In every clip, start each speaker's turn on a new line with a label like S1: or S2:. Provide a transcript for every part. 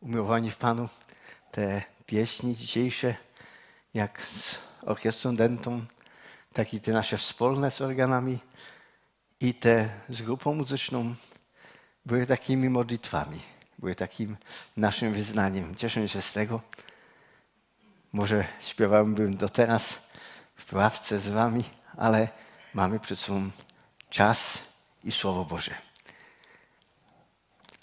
S1: umiłowani w Panu, te pieśni dzisiejsze, jak z orkiestrą dentą, tak i te nasze wspólne z organami i te z grupą muzyczną były takimi modlitwami, były takim naszym wyznaniem. Cieszę się z tego. Może śpiewałbym do teraz w ławce z wami, ale mamy przed sobą czas i Słowo Boże.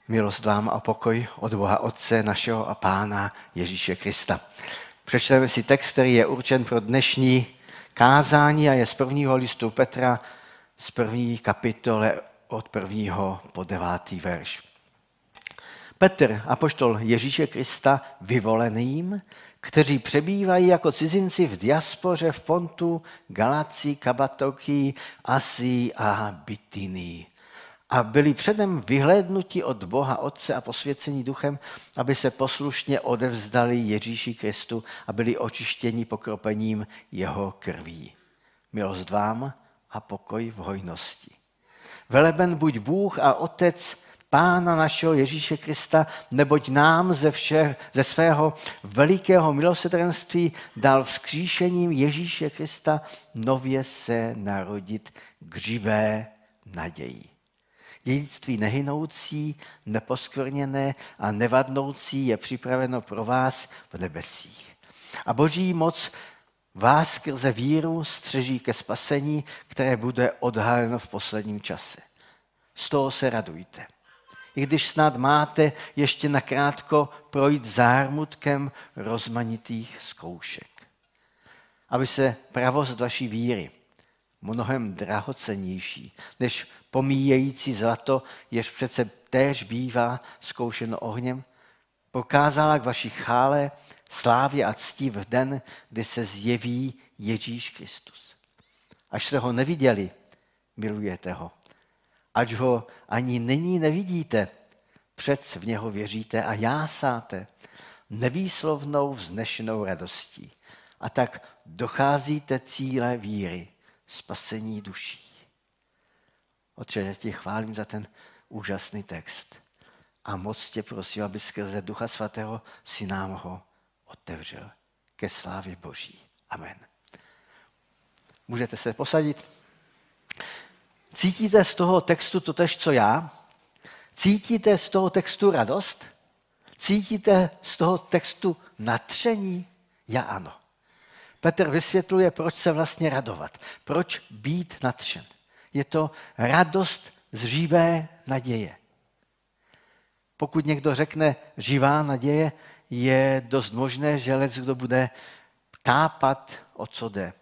S1: Milost vám a pokoj od Boha Otce našeho a Pána Ježíše Krista. Přečteme si text, který je určen pro dnešní kázání a je z prvního listu Petra z první kapitole od prvního po devátý verš. Petr, apoštol Ježíše Krista, vyvoleným, kteří přebývají jako cizinci v diaspoře v Pontu, Galaci, Kabatoky, Asii a Bitynii a byli předem vyhlédnuti od Boha Otce a posvěcení duchem, aby se poslušně odevzdali Ježíši Kristu a byli očištěni pokropením jeho krví. Milost vám a pokoj v hojnosti. Veleben buď Bůh a Otec Pána našeho Ježíše Krista, neboť nám ze, vše, ze svého velikého milosedrenství dal vzkříšením Ježíše Krista nově se narodit k živé naději dědictví nehynoucí, neposkvrněné a nevadnoucí je připraveno pro vás v nebesích. A boží moc vás skrze víru střeží ke spasení, které bude odhaleno v posledním čase. Z toho se radujte. I když snad máte ještě nakrátko projít zármutkem rozmanitých zkoušek. Aby se pravost vaší víry, mnohem drahocennější než pomíjející zlato, jež přece též bývá zkoušeno ohněm, prokázala k vaší chále slávě a cti v den, kdy se zjeví Ježíš Kristus. Až se ho neviděli, milujete ho. Ač ho ani nyní nevidíte, přec v něho věříte a jásáte nevýslovnou vznešenou radostí. A tak docházíte cíle víry, spasení duší. Otče, já tě chválím za ten úžasný text. A moc tě prosím, aby skrze Ducha Svatého si nám ho otevřel ke slávě Boží. Amen. Můžete se posadit. Cítíte z toho textu totež, co já? Cítíte z toho textu radost? Cítíte z toho textu natření? Já ano. Petr vysvětluje, proč se vlastně radovat, proč být natřen. Je to radost z živé naděje. Pokud někdo řekne živá naděje, je dost možné, že lec kdo bude tápat, o co jde.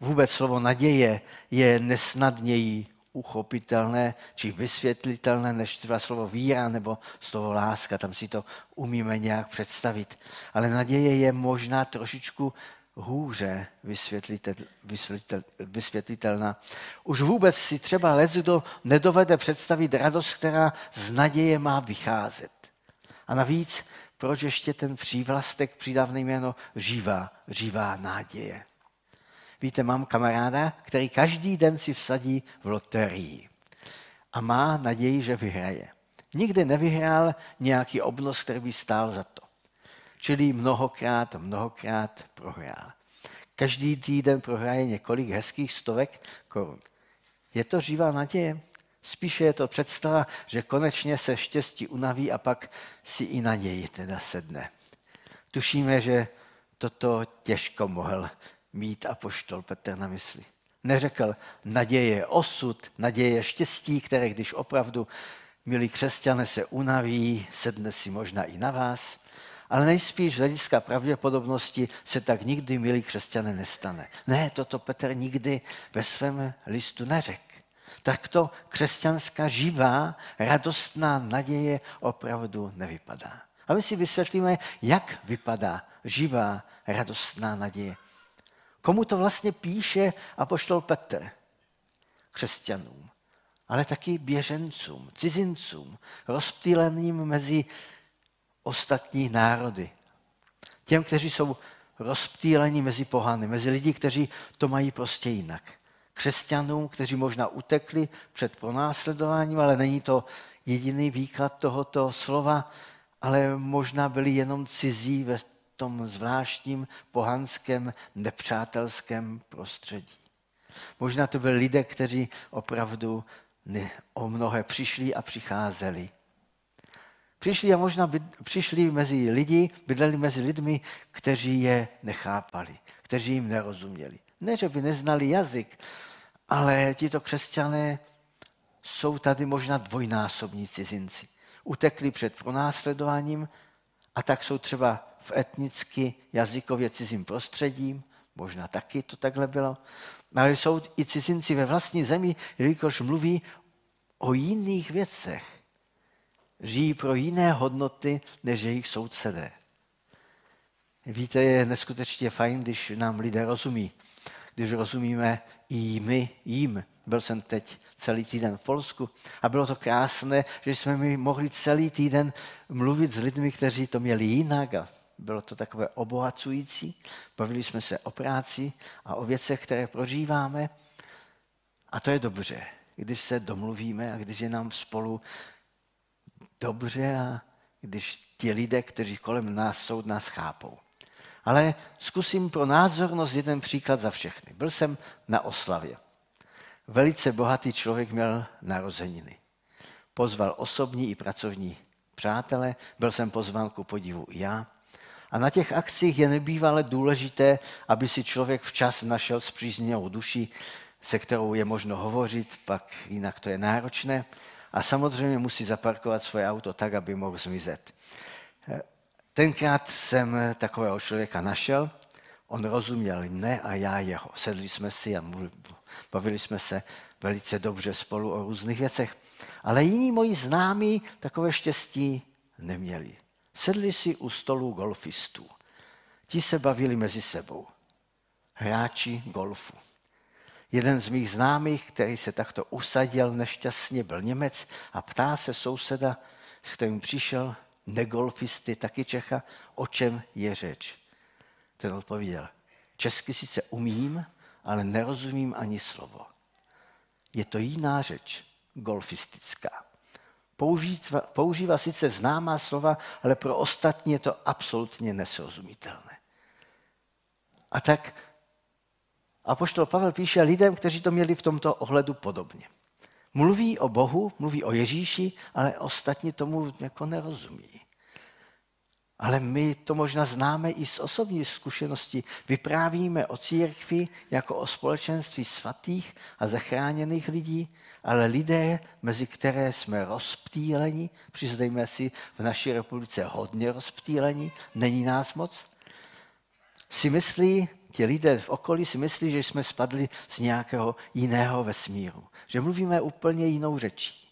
S1: Vůbec slovo naděje je nesnadněji uchopitelné či vysvětlitelné než třeba slovo víra nebo slovo láska. Tam si to umíme nějak představit. Ale naděje je možná trošičku hůře vysvětlitel, vysvětlitel, vysvětlitelná. Už vůbec si třeba lec, kdo nedovede představit radost, která z naděje má vycházet. A navíc, proč ještě ten přívlastek přidávný jméno živá, živá naděje. Víte, mám kamaráda, který každý den si vsadí v loterii a má naději, že vyhraje. Nikdy nevyhrál nějaký obnos, který by stál za to. Čili mnohokrát, mnohokrát prohrál. Každý týden prohraje několik hezkých stovek korun. Je to živá naděje? Spíše je to představa, že konečně se štěstí unaví a pak si i na něj teda sedne. Tušíme, že toto těžko mohl mít a poštol Petr na mysli. Neřekl, naděje osud, naděje štěstí, které když opravdu, milí křesťané, se unaví, sedne si možná i na vás, ale nejspíš z hlediska pravděpodobnosti se tak nikdy, milí křesťané, nestane. Ne, toto Petr nikdy ve svém listu neřekl. Tak to křesťanská živá, radostná naděje opravdu nevypadá. A my si vysvětlíme, jak vypadá živá, radostná naděje. Komu to vlastně píše apoštol Petr? Křesťanům, ale taky běžencům, cizincům, rozptýleným mezi ostatní národy. Těm, kteří jsou rozptýleni mezi pohany, mezi lidi, kteří to mají prostě jinak. Křesťanům, kteří možná utekli před pronásledováním, ale není to jediný výklad tohoto slova, ale možná byli jenom cizí ve tom zvláštním pohanském nepřátelském prostředí. Možná to byli lidé, kteří opravdu o mnohé přišli a přicházeli. Přišli a možná by, přišli mezi lidi, bydleli mezi lidmi, kteří je nechápali, kteří jim nerozuměli. Ne, že by neznali jazyk, ale tito křesťané jsou tady možná dvojnásobní cizinci. Utekli před pronásledováním a tak jsou třeba v etnicky jazykově cizím prostředí, možná taky to takhle bylo, ale jsou i cizinci ve vlastní zemi, jelikož mluví o jiných věcech. Žijí pro jiné hodnoty, než jejich sousedé. Víte, je neskutečně fajn, když nám lidé rozumí. Když rozumíme i my jim. Byl jsem teď celý týden v Polsku a bylo to krásné, že jsme mi mohli celý týden mluvit s lidmi, kteří to měli jinak a bylo to takové obohacující. Bavili jsme se o práci a o věcech, které prožíváme. A to je dobře, když se domluvíme a když je nám spolu dobře a když ti lidé, kteří kolem nás jsou, nás chápou. Ale zkusím pro názornost jeden příklad za všechny. Byl jsem na oslavě. Velice bohatý člověk měl narozeniny. Pozval osobní i pracovní přátele, byl jsem pozván ku podivu i já. A na těch akcích je nebývalé důležité, aby si člověk včas našel zpřízněnou duši, se kterou je možno hovořit, pak jinak to je náročné. A samozřejmě musí zaparkovat svoje auto tak, aby mohl zmizet. Tenkrát jsem takového člověka našel, on rozuměl mne a já jeho. Sedli jsme si a bavili jsme se velice dobře spolu o různých věcech. Ale jiní moji známí takové štěstí neměli. Sedli si u stolu golfistů. Ti se bavili mezi sebou. Hráči golfu. Jeden z mých známých, který se takto usadil nešťastně, byl Němec a ptá se souseda, s kterým přišel, negolfisty, taky Čecha, o čem je řeč. Ten odpověděl, česky sice umím, ale nerozumím ani slovo. Je to jiná řeč, golfistická. Používá, používá sice známá slova, ale pro ostatní je to absolutně nesrozumitelné. A tak Apoštol Pavel píše lidem, kteří to měli v tomto ohledu podobně. Mluví o Bohu, mluví o Ježíši, ale ostatní tomu jako nerozumí. Ale my to možná známe i z osobní zkušenosti. Vyprávíme o církvi jako o společenství svatých a zachráněných lidí, ale lidé, mezi které jsme rozptýleni, přiznejme si, v naší republice hodně rozptýleni, není nás moc, si myslí, ti lidé v okolí si myslí, že jsme spadli z nějakého jiného vesmíru. Že mluvíme úplně jinou řečí.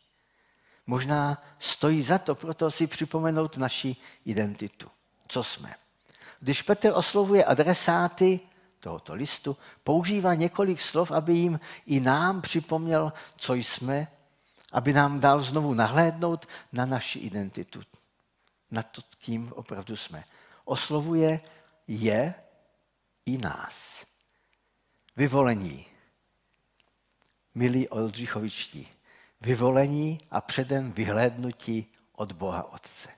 S1: Možná stojí za to proto si připomenout naši identitu. Co jsme? Když Petr oslovuje adresáty tohoto listu, používá několik slov, aby jim i nám připomněl, co jsme, aby nám dal znovu nahlédnout na naši identitu, na to, kým opravdu jsme. Oslovuje je i nás. Vyvolení. Milí Oldřichovičtí, vyvolení a předem vyhlédnutí od Boha Otce.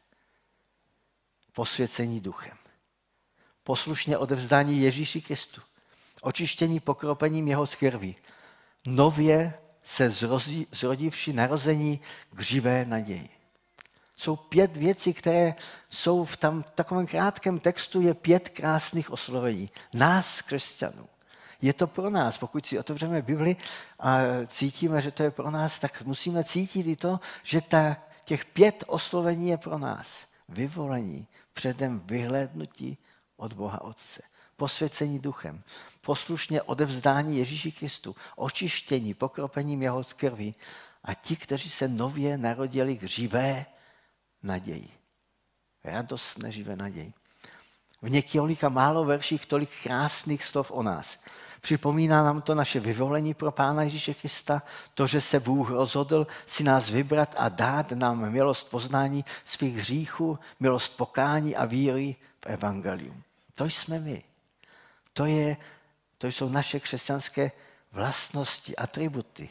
S1: Posvěcení duchem. Poslušně odevzdání Ježíši Kristu. Očištění pokropením jeho krví. Nově se zrodivši narození k živé naději jsou pět věcí, které jsou v tam takovém krátkém textu, je pět krásných oslovení. Nás, křesťanů. Je to pro nás. Pokud si otevřeme Bibli a cítíme, že to je pro nás, tak musíme cítit i to, že ta, těch pět oslovení je pro nás. Vyvolení, předem vyhlédnutí od Boha Otce. Posvěcení duchem, poslušně odevzdání Ježíši Kristu, očištění pokropením jeho krví a ti, kteří se nově narodili k živé naději. Radostné živé naději. V několika málo verších tolik krásných slov o nás. Připomíná nám to naše vyvolení pro Pána Ježíše Krista, to, že se Bůh rozhodl si nás vybrat a dát nám milost poznání svých hříchů, milost pokání a víry v Evangelium. To jsme my. To, je, to jsou naše křesťanské vlastnosti, atributy.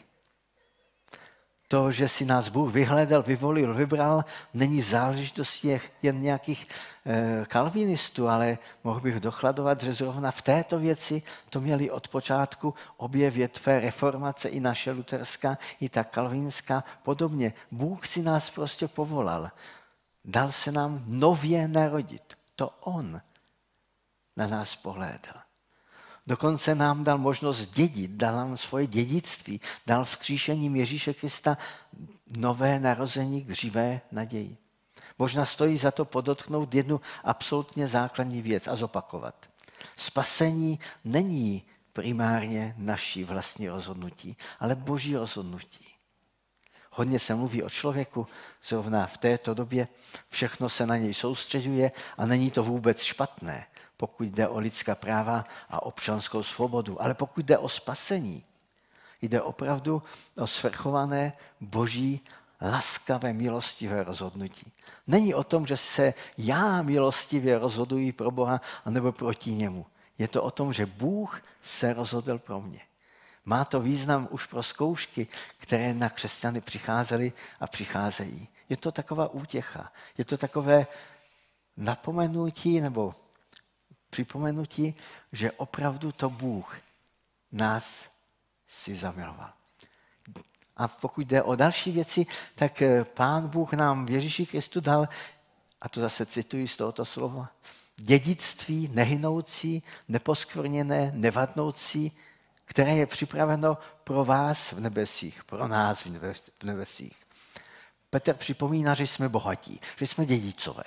S1: To, že si nás Bůh vyhledal, vyvolil, vybral, není záležitostí jen nějakých e, kalvinistů, ale mohl bych dokladovat, že zrovna v této věci to měli od počátku obě větve reformace, i naše luterská, i ta kalvinská, podobně. Bůh si nás prostě povolal. Dal se nám nově narodit. To On na nás pohlédl. Dokonce nám dal možnost dědit, dal nám svoje dědictví, dal vzkříšením Ježíše Krista nové narození k živé naději. Možná stojí za to podotknout jednu absolutně základní věc a zopakovat. Spasení není primárně naší vlastní rozhodnutí, ale boží rozhodnutí. Hodně se mluví o člověku, zrovna v této době všechno se na něj soustředuje a není to vůbec špatné pokud jde o lidská práva a občanskou svobodu. Ale pokud jde o spasení, jde opravdu o svrchované boží laskavé milostivé rozhodnutí. Není o tom, že se já milostivě rozhoduji pro Boha anebo proti němu. Je to o tom, že Bůh se rozhodl pro mě. Má to význam už pro zkoušky, které na křesťany přicházely a přicházejí. Je to taková útěcha. Je to takové napomenutí nebo připomenutí, že opravdu to Bůh nás si zamiloval. A pokud jde o další věci, tak eh, Pán Bůh nám v Ježíši Kristu dal, a to zase cituji z tohoto slova, dědictví nehynoucí, neposkvrněné, nevadnoucí, které je připraveno pro vás v nebesích, pro nás v nebesích. Petr připomíná, že jsme bohatí, že jsme dědicové,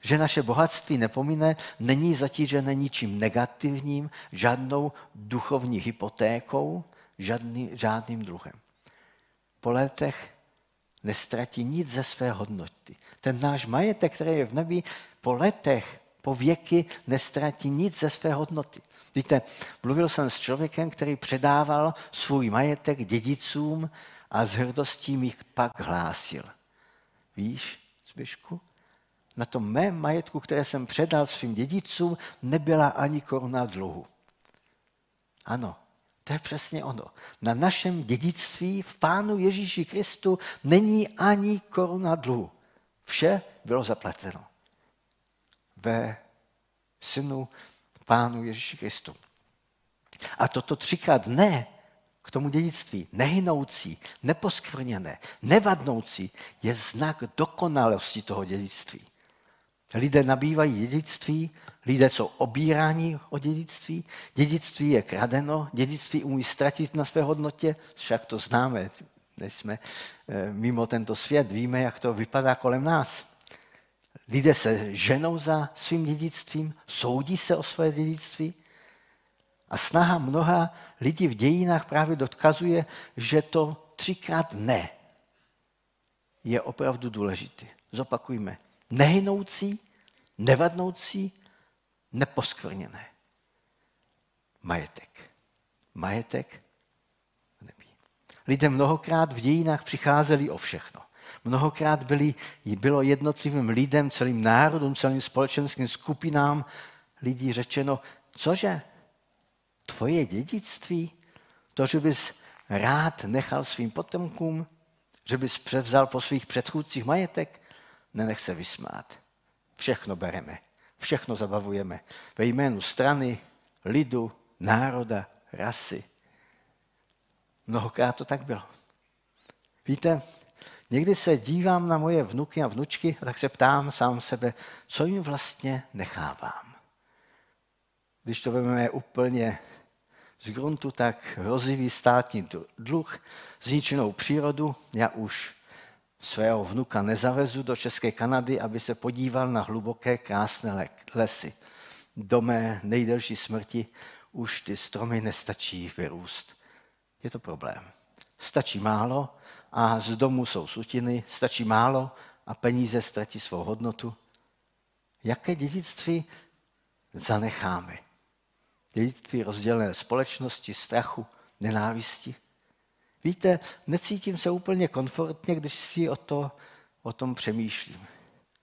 S1: že naše bohatství nepomine, není zatížené ničím negativním, žádnou duchovní hypotékou, žádný, žádným druhem. Po letech nestratí nic ze své hodnoty. Ten náš majetek, který je v nebi, po letech, po věky nestratí nic ze své hodnoty. Víte, mluvil jsem s člověkem, který předával svůj majetek dědicům a s hrdostí mi pak hlásil. Víš, Zbyšku, na tom mém majetku, které jsem předal svým dědicům, nebyla ani koruna dluhu. Ano, to je přesně ono. Na našem dědictví v Pánu Ježíši Kristu není ani koruna dluhu. Vše bylo zaplateno. Ve synu Pánu Ježíši Kristu. A toto třikrát ne k tomu dědictví, nehynoucí, neposkvrněné, nevadnoucí, je znak dokonalosti toho dědictví. Lidé nabývají dědictví, lidé jsou obíráni o dědictví, dědictví je kradeno, dědictví umí ztratit na své hodnotě, však to známe, než jsme eh, mimo tento svět, víme, jak to vypadá kolem nás. Lidé se ženou za svým dědictvím, soudí se o své dědictví a snaha mnoha lidí v dějinách právě dokazuje, že to třikrát ne je opravdu důležité. Zopakujme nehynoucí, nevadnoucí, neposkvrněné. Majetek. Majetek nebí. Lidé mnohokrát v dějinách přicházeli o všechno. Mnohokrát byli, bylo jednotlivým lidem, celým národům, celým společenským skupinám lidí řečeno, cože, tvoje dědictví, to, že bys rád nechal svým potomkům, že bys převzal po svých předchůdcích majetek, nenech se vysmát. Všechno bereme, všechno zabavujeme. Ve jménu strany, lidu, národa, rasy. Mnohokrát to tak bylo. Víte, někdy se dívám na moje vnuky a vnučky a tak se ptám sám sebe, co jim vlastně nechávám. Když to vezmeme úplně z gruntu, tak hrozivý státní dluh, zničenou přírodu, já už svého vnuka nezavezu do České Kanady, aby se podíval na hluboké, krásné lesy. Do mé nejdelší smrti už ty stromy nestačí vyrůst. Je to problém. Stačí málo a z domu jsou sutiny, stačí málo a peníze ztratí svou hodnotu. Jaké dědictví zanecháme? Dědictví rozdělené společnosti, strachu, nenávisti. Víte, necítím se úplně komfortně, když si o, to, o tom přemýšlím.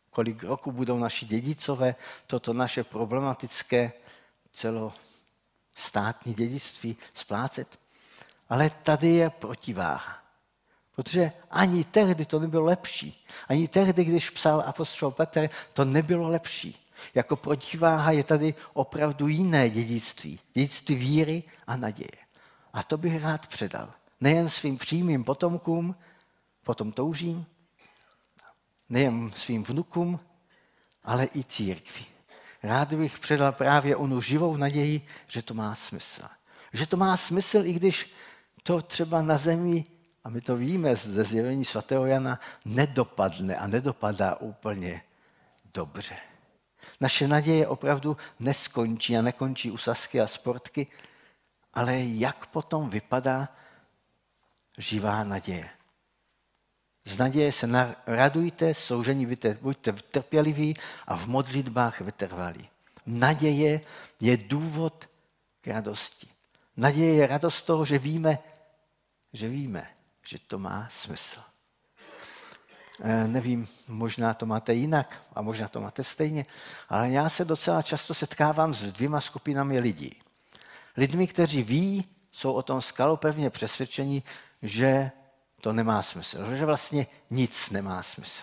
S1: Kolik roku budou naši dědicové toto naše problematické celostátní dědictví splácet. Ale tady je protiváha. Protože ani tehdy to nebylo lepší. Ani tehdy, když psal apostol Petr, to nebylo lepší. Jako protiváha je tady opravdu jiné dědictví. Dědictví víry a naděje. A to bych rád předal. Nejen svým přímým potomkům, potom toužím, nejen svým vnukům, ale i církvi. Rád bych předal právě onu živou naději, že to má smysl. Že to má smysl, i když to třeba na zemi, a my to víme ze zjevení svatého Jana, nedopadne a nedopadá úplně dobře. Naše naděje opravdu neskončí a nekončí u Sasky a sportky, ale jak potom vypadá živá naděje. Z naděje se radujte, soužení buďte, buďte trpěliví a v modlitbách vytrvalí. Naděje je důvod k radosti. Naděje je radost toho, že víme, že víme, že to má smysl. E, nevím, možná to máte jinak a možná to máte stejně, ale já se docela často setkávám s dvěma skupinami lidí. Lidmi, kteří ví, jsou o tom skalopevně přesvědčení, že to nemá smysl, že vlastně nic nemá smysl.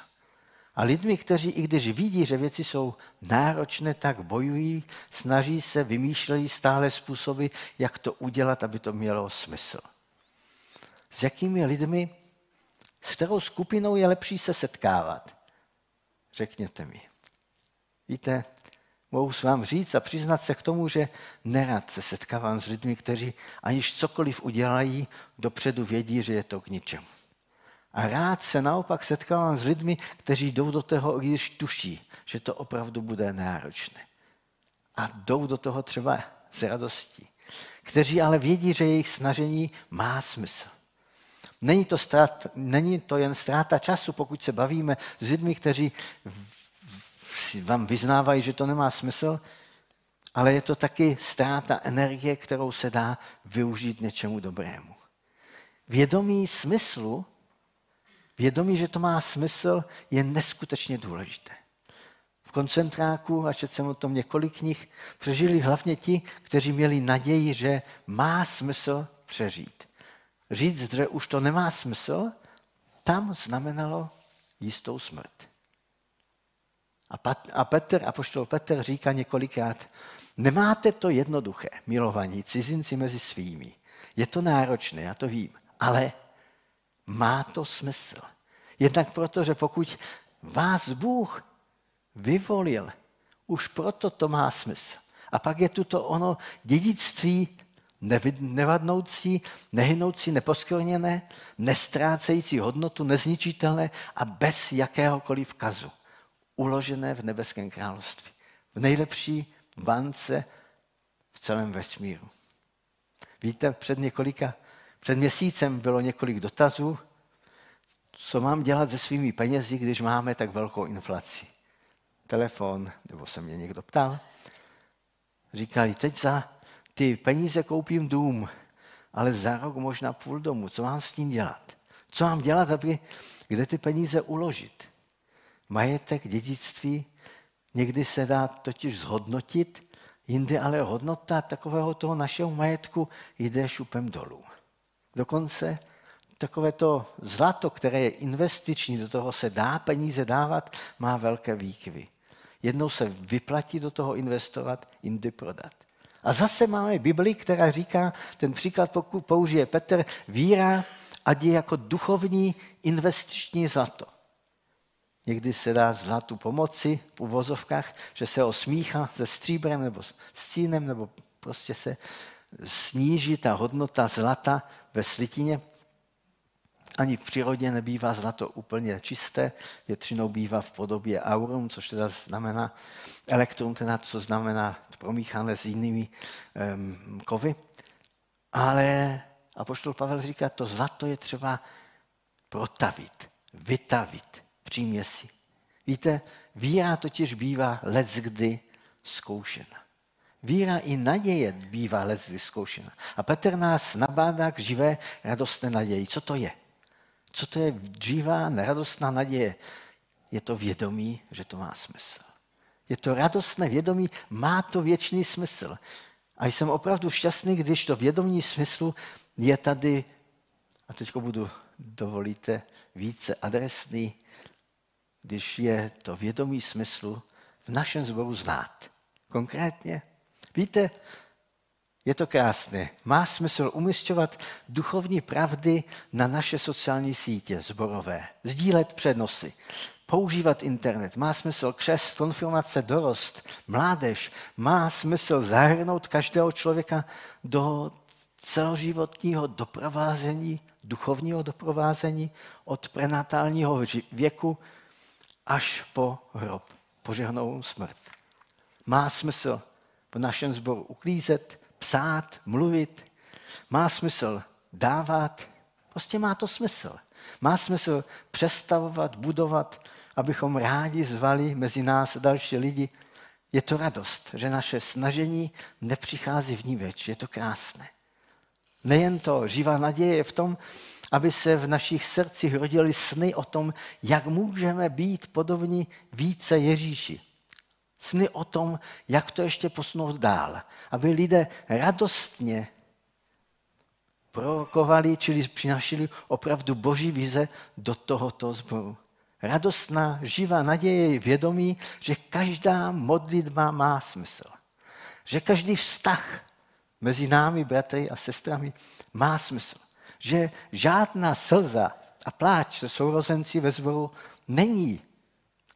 S1: A lidmi, kteří i když vidí, že věci jsou náročné, tak bojují, snaží se, vymýšlejí stále způsoby, jak to udělat, aby to mělo smysl. S jakými lidmi, s kterou skupinou je lepší se setkávat? Řekněte mi. Víte, mohu s vám říct a přiznat se k tomu, že nerad se setkávám s lidmi, kteří aniž cokoliv udělají, dopředu vědí, že je to k ničemu. A rád se naopak setkávám s lidmi, kteří jdou do toho, když tuší, že to opravdu bude náročné. A jdou do toho třeba s radostí. Kteří ale vědí, že jejich snažení má smysl. Není to, strát, není to jen ztráta času, pokud se bavíme s lidmi, kteří vám vyznávají, že to nemá smysl, ale je to taky ztráta energie, kterou se dá využít něčemu dobrému. Vědomí smyslu Vědomí, že to má smysl, je neskutečně důležité. V koncentráku, a četl jsem o tom několik knih, přežili hlavně ti, kteří měli naději, že má smysl přežít. Říct, že už to nemá smysl, tam znamenalo jistou smrt. A, Pat, a Petr, apoštol Petr říká několikrát, nemáte to jednoduché, milovaní cizinci mezi svými. Je to náročné, já to vím, ale má to smysl. Jednak proto, že pokud vás Bůh vyvolil, už proto to má smysl. A pak je tu to ono dědictví nevadnoucí, nehynoucí, neposkvrněné, nestrácející hodnotu, nezničitelné a bez jakéhokoliv kazu. Uložené v nebeském království. V nejlepší bance v celém vesmíru. Víte, před několika před měsícem bylo několik dotazů, co mám dělat se svými penězi, když máme tak velkou inflaci. Telefon, nebo se mě někdo ptal. Říkali, teď za ty peníze koupím dům, ale za rok možná půl domu. Co mám s tím dělat? Co mám dělat, aby, kde ty peníze uložit? Majetek, dědictví, někdy se dá totiž zhodnotit, jindy ale hodnota takového toho našeho majetku jde šupem dolů. Dokonce takové to zlato, které je investiční, do toho se dá peníze dávat, má velké výkyvy. Jednou se vyplatí do toho investovat, jindy prodat. A zase máme Bibli, která říká, ten příklad použije Petr, víra, ať je jako duchovní investiční zlato. Někdy se dá zlatu pomoci v uvozovkách, že se osmíchá se stříbrem nebo s cínem, nebo prostě se sníží ta hodnota zlata ve slitině. Ani v přírodě nebývá zlato úplně čisté, většinou bývá v podobě aurum, což teda znamená elektrum, teda co znamená promíchané s jinými um, kovy. Ale apoštol Pavel říká, to zlato je třeba protavit, vytavit, příměsi. Víte, víra totiž bývá leckdy zkoušena. Víra i naděje bývá leckdy zkoušena. A Petr nás nabádá k živé radostné naději. Co to je? Co to je živá, neradostná naděje? Je to vědomí, že to má smysl. Je to radostné vědomí, má to věčný smysl. A jsem opravdu šťastný, když to vědomí smyslu je tady, a teď budu dovolíte, více adresný, když je to vědomí smyslu v našem zboru znát. Konkrétně, víte, je to krásné. Má smysl umistovat duchovní pravdy na naše sociální sítě zborové, sdílet přednosy, používat internet. Má smysl křest, konfirmace, dorost, mládež. Má smysl zahrnout každého člověka do celoživotního doprovázení, duchovního doprovázení od prenatálního věku až po hrob, požehnou smrt. Má smysl v našem sboru uklízet, psát, mluvit, má smysl dávat, prostě má to smysl. Má smysl přestavovat, budovat, abychom rádi zvali mezi nás další lidi. Je to radost, že naše snažení nepřichází v ní več. Je to krásné. Nejen to, živá naděje je v tom, aby se v našich srdcích rodily sny o tom, jak můžeme být podobní více Ježíši. Sny o tom, jak to ještě posunout dál. Aby lidé radostně prorokovali, čili přinašili opravdu boží vize do tohoto zboru. Radostná, živá naděje je vědomí, že každá modlitba má smysl. Že každý vztah mezi námi, bratry a sestrami, má smysl. Že žádná slza a pláč se sourozenci ve zboru není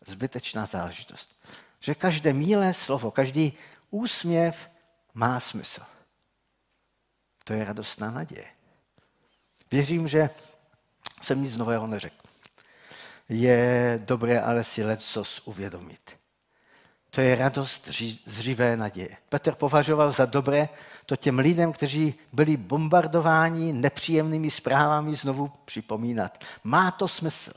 S1: zbytečná záležitost. Že každé mílé slovo, každý úsměv má smysl. To je radostná naděje. Věřím, že jsem nic nového neřekl. Je dobré ale si lecos uvědomit. To je radost zřivé naděje. Petr považoval za dobré to těm lidem, kteří byli bombardováni nepříjemnými zprávami, znovu připomínat. Má to smysl.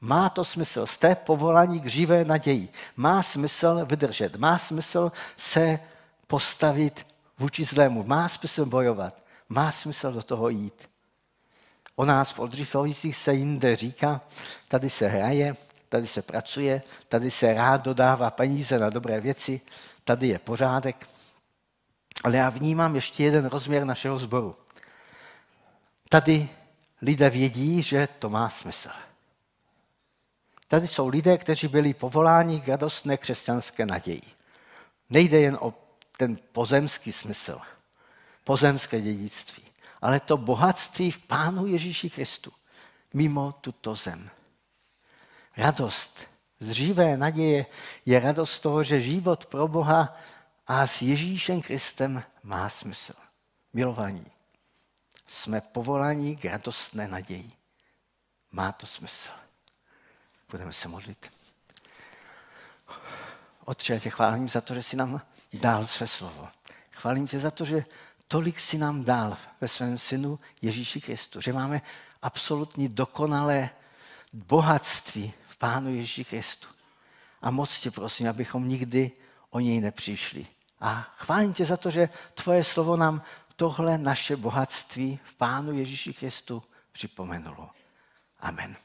S1: Má to smysl. Jste povolání k živé naději. Má smysl vydržet. Má smysl se postavit vůči zlému. Má smysl bojovat. Má smysl do toho jít. O nás v Oldřichovicích se jinde říká, tady se hraje, tady se pracuje, tady se rád dodává peníze na dobré věci, tady je pořádek. Ale já vnímám ještě jeden rozměr našeho sboru. Tady lidé vědí, že to má smysl. Tady jsou lidé, kteří byli povoláni k radostné křesťanské naději. Nejde jen o ten pozemský smysl, pozemské dědictví, ale to bohatství v Pánu Ježíši Kristu mimo tuto zem. Radost z živé naděje je radost toho, že život pro Boha a s Ježíšem Kristem má smysl. Milovaní, jsme povolaní k radostné naději. Má to smysl. Budeme se modlit. Otče, já tě chválím za to, že jsi nám dal své slovo. Chválím tě za to, že tolik si nám dal ve svém synu Ježíši Kristu, že máme absolutně dokonalé bohatství v Pánu Ježíši Kristu. A moc tě prosím, abychom nikdy o něj nepřišli. A chválím tě za to, že tvoje slovo nám tohle naše bohatství v Pánu Ježíši Kristu připomenulo. Amen.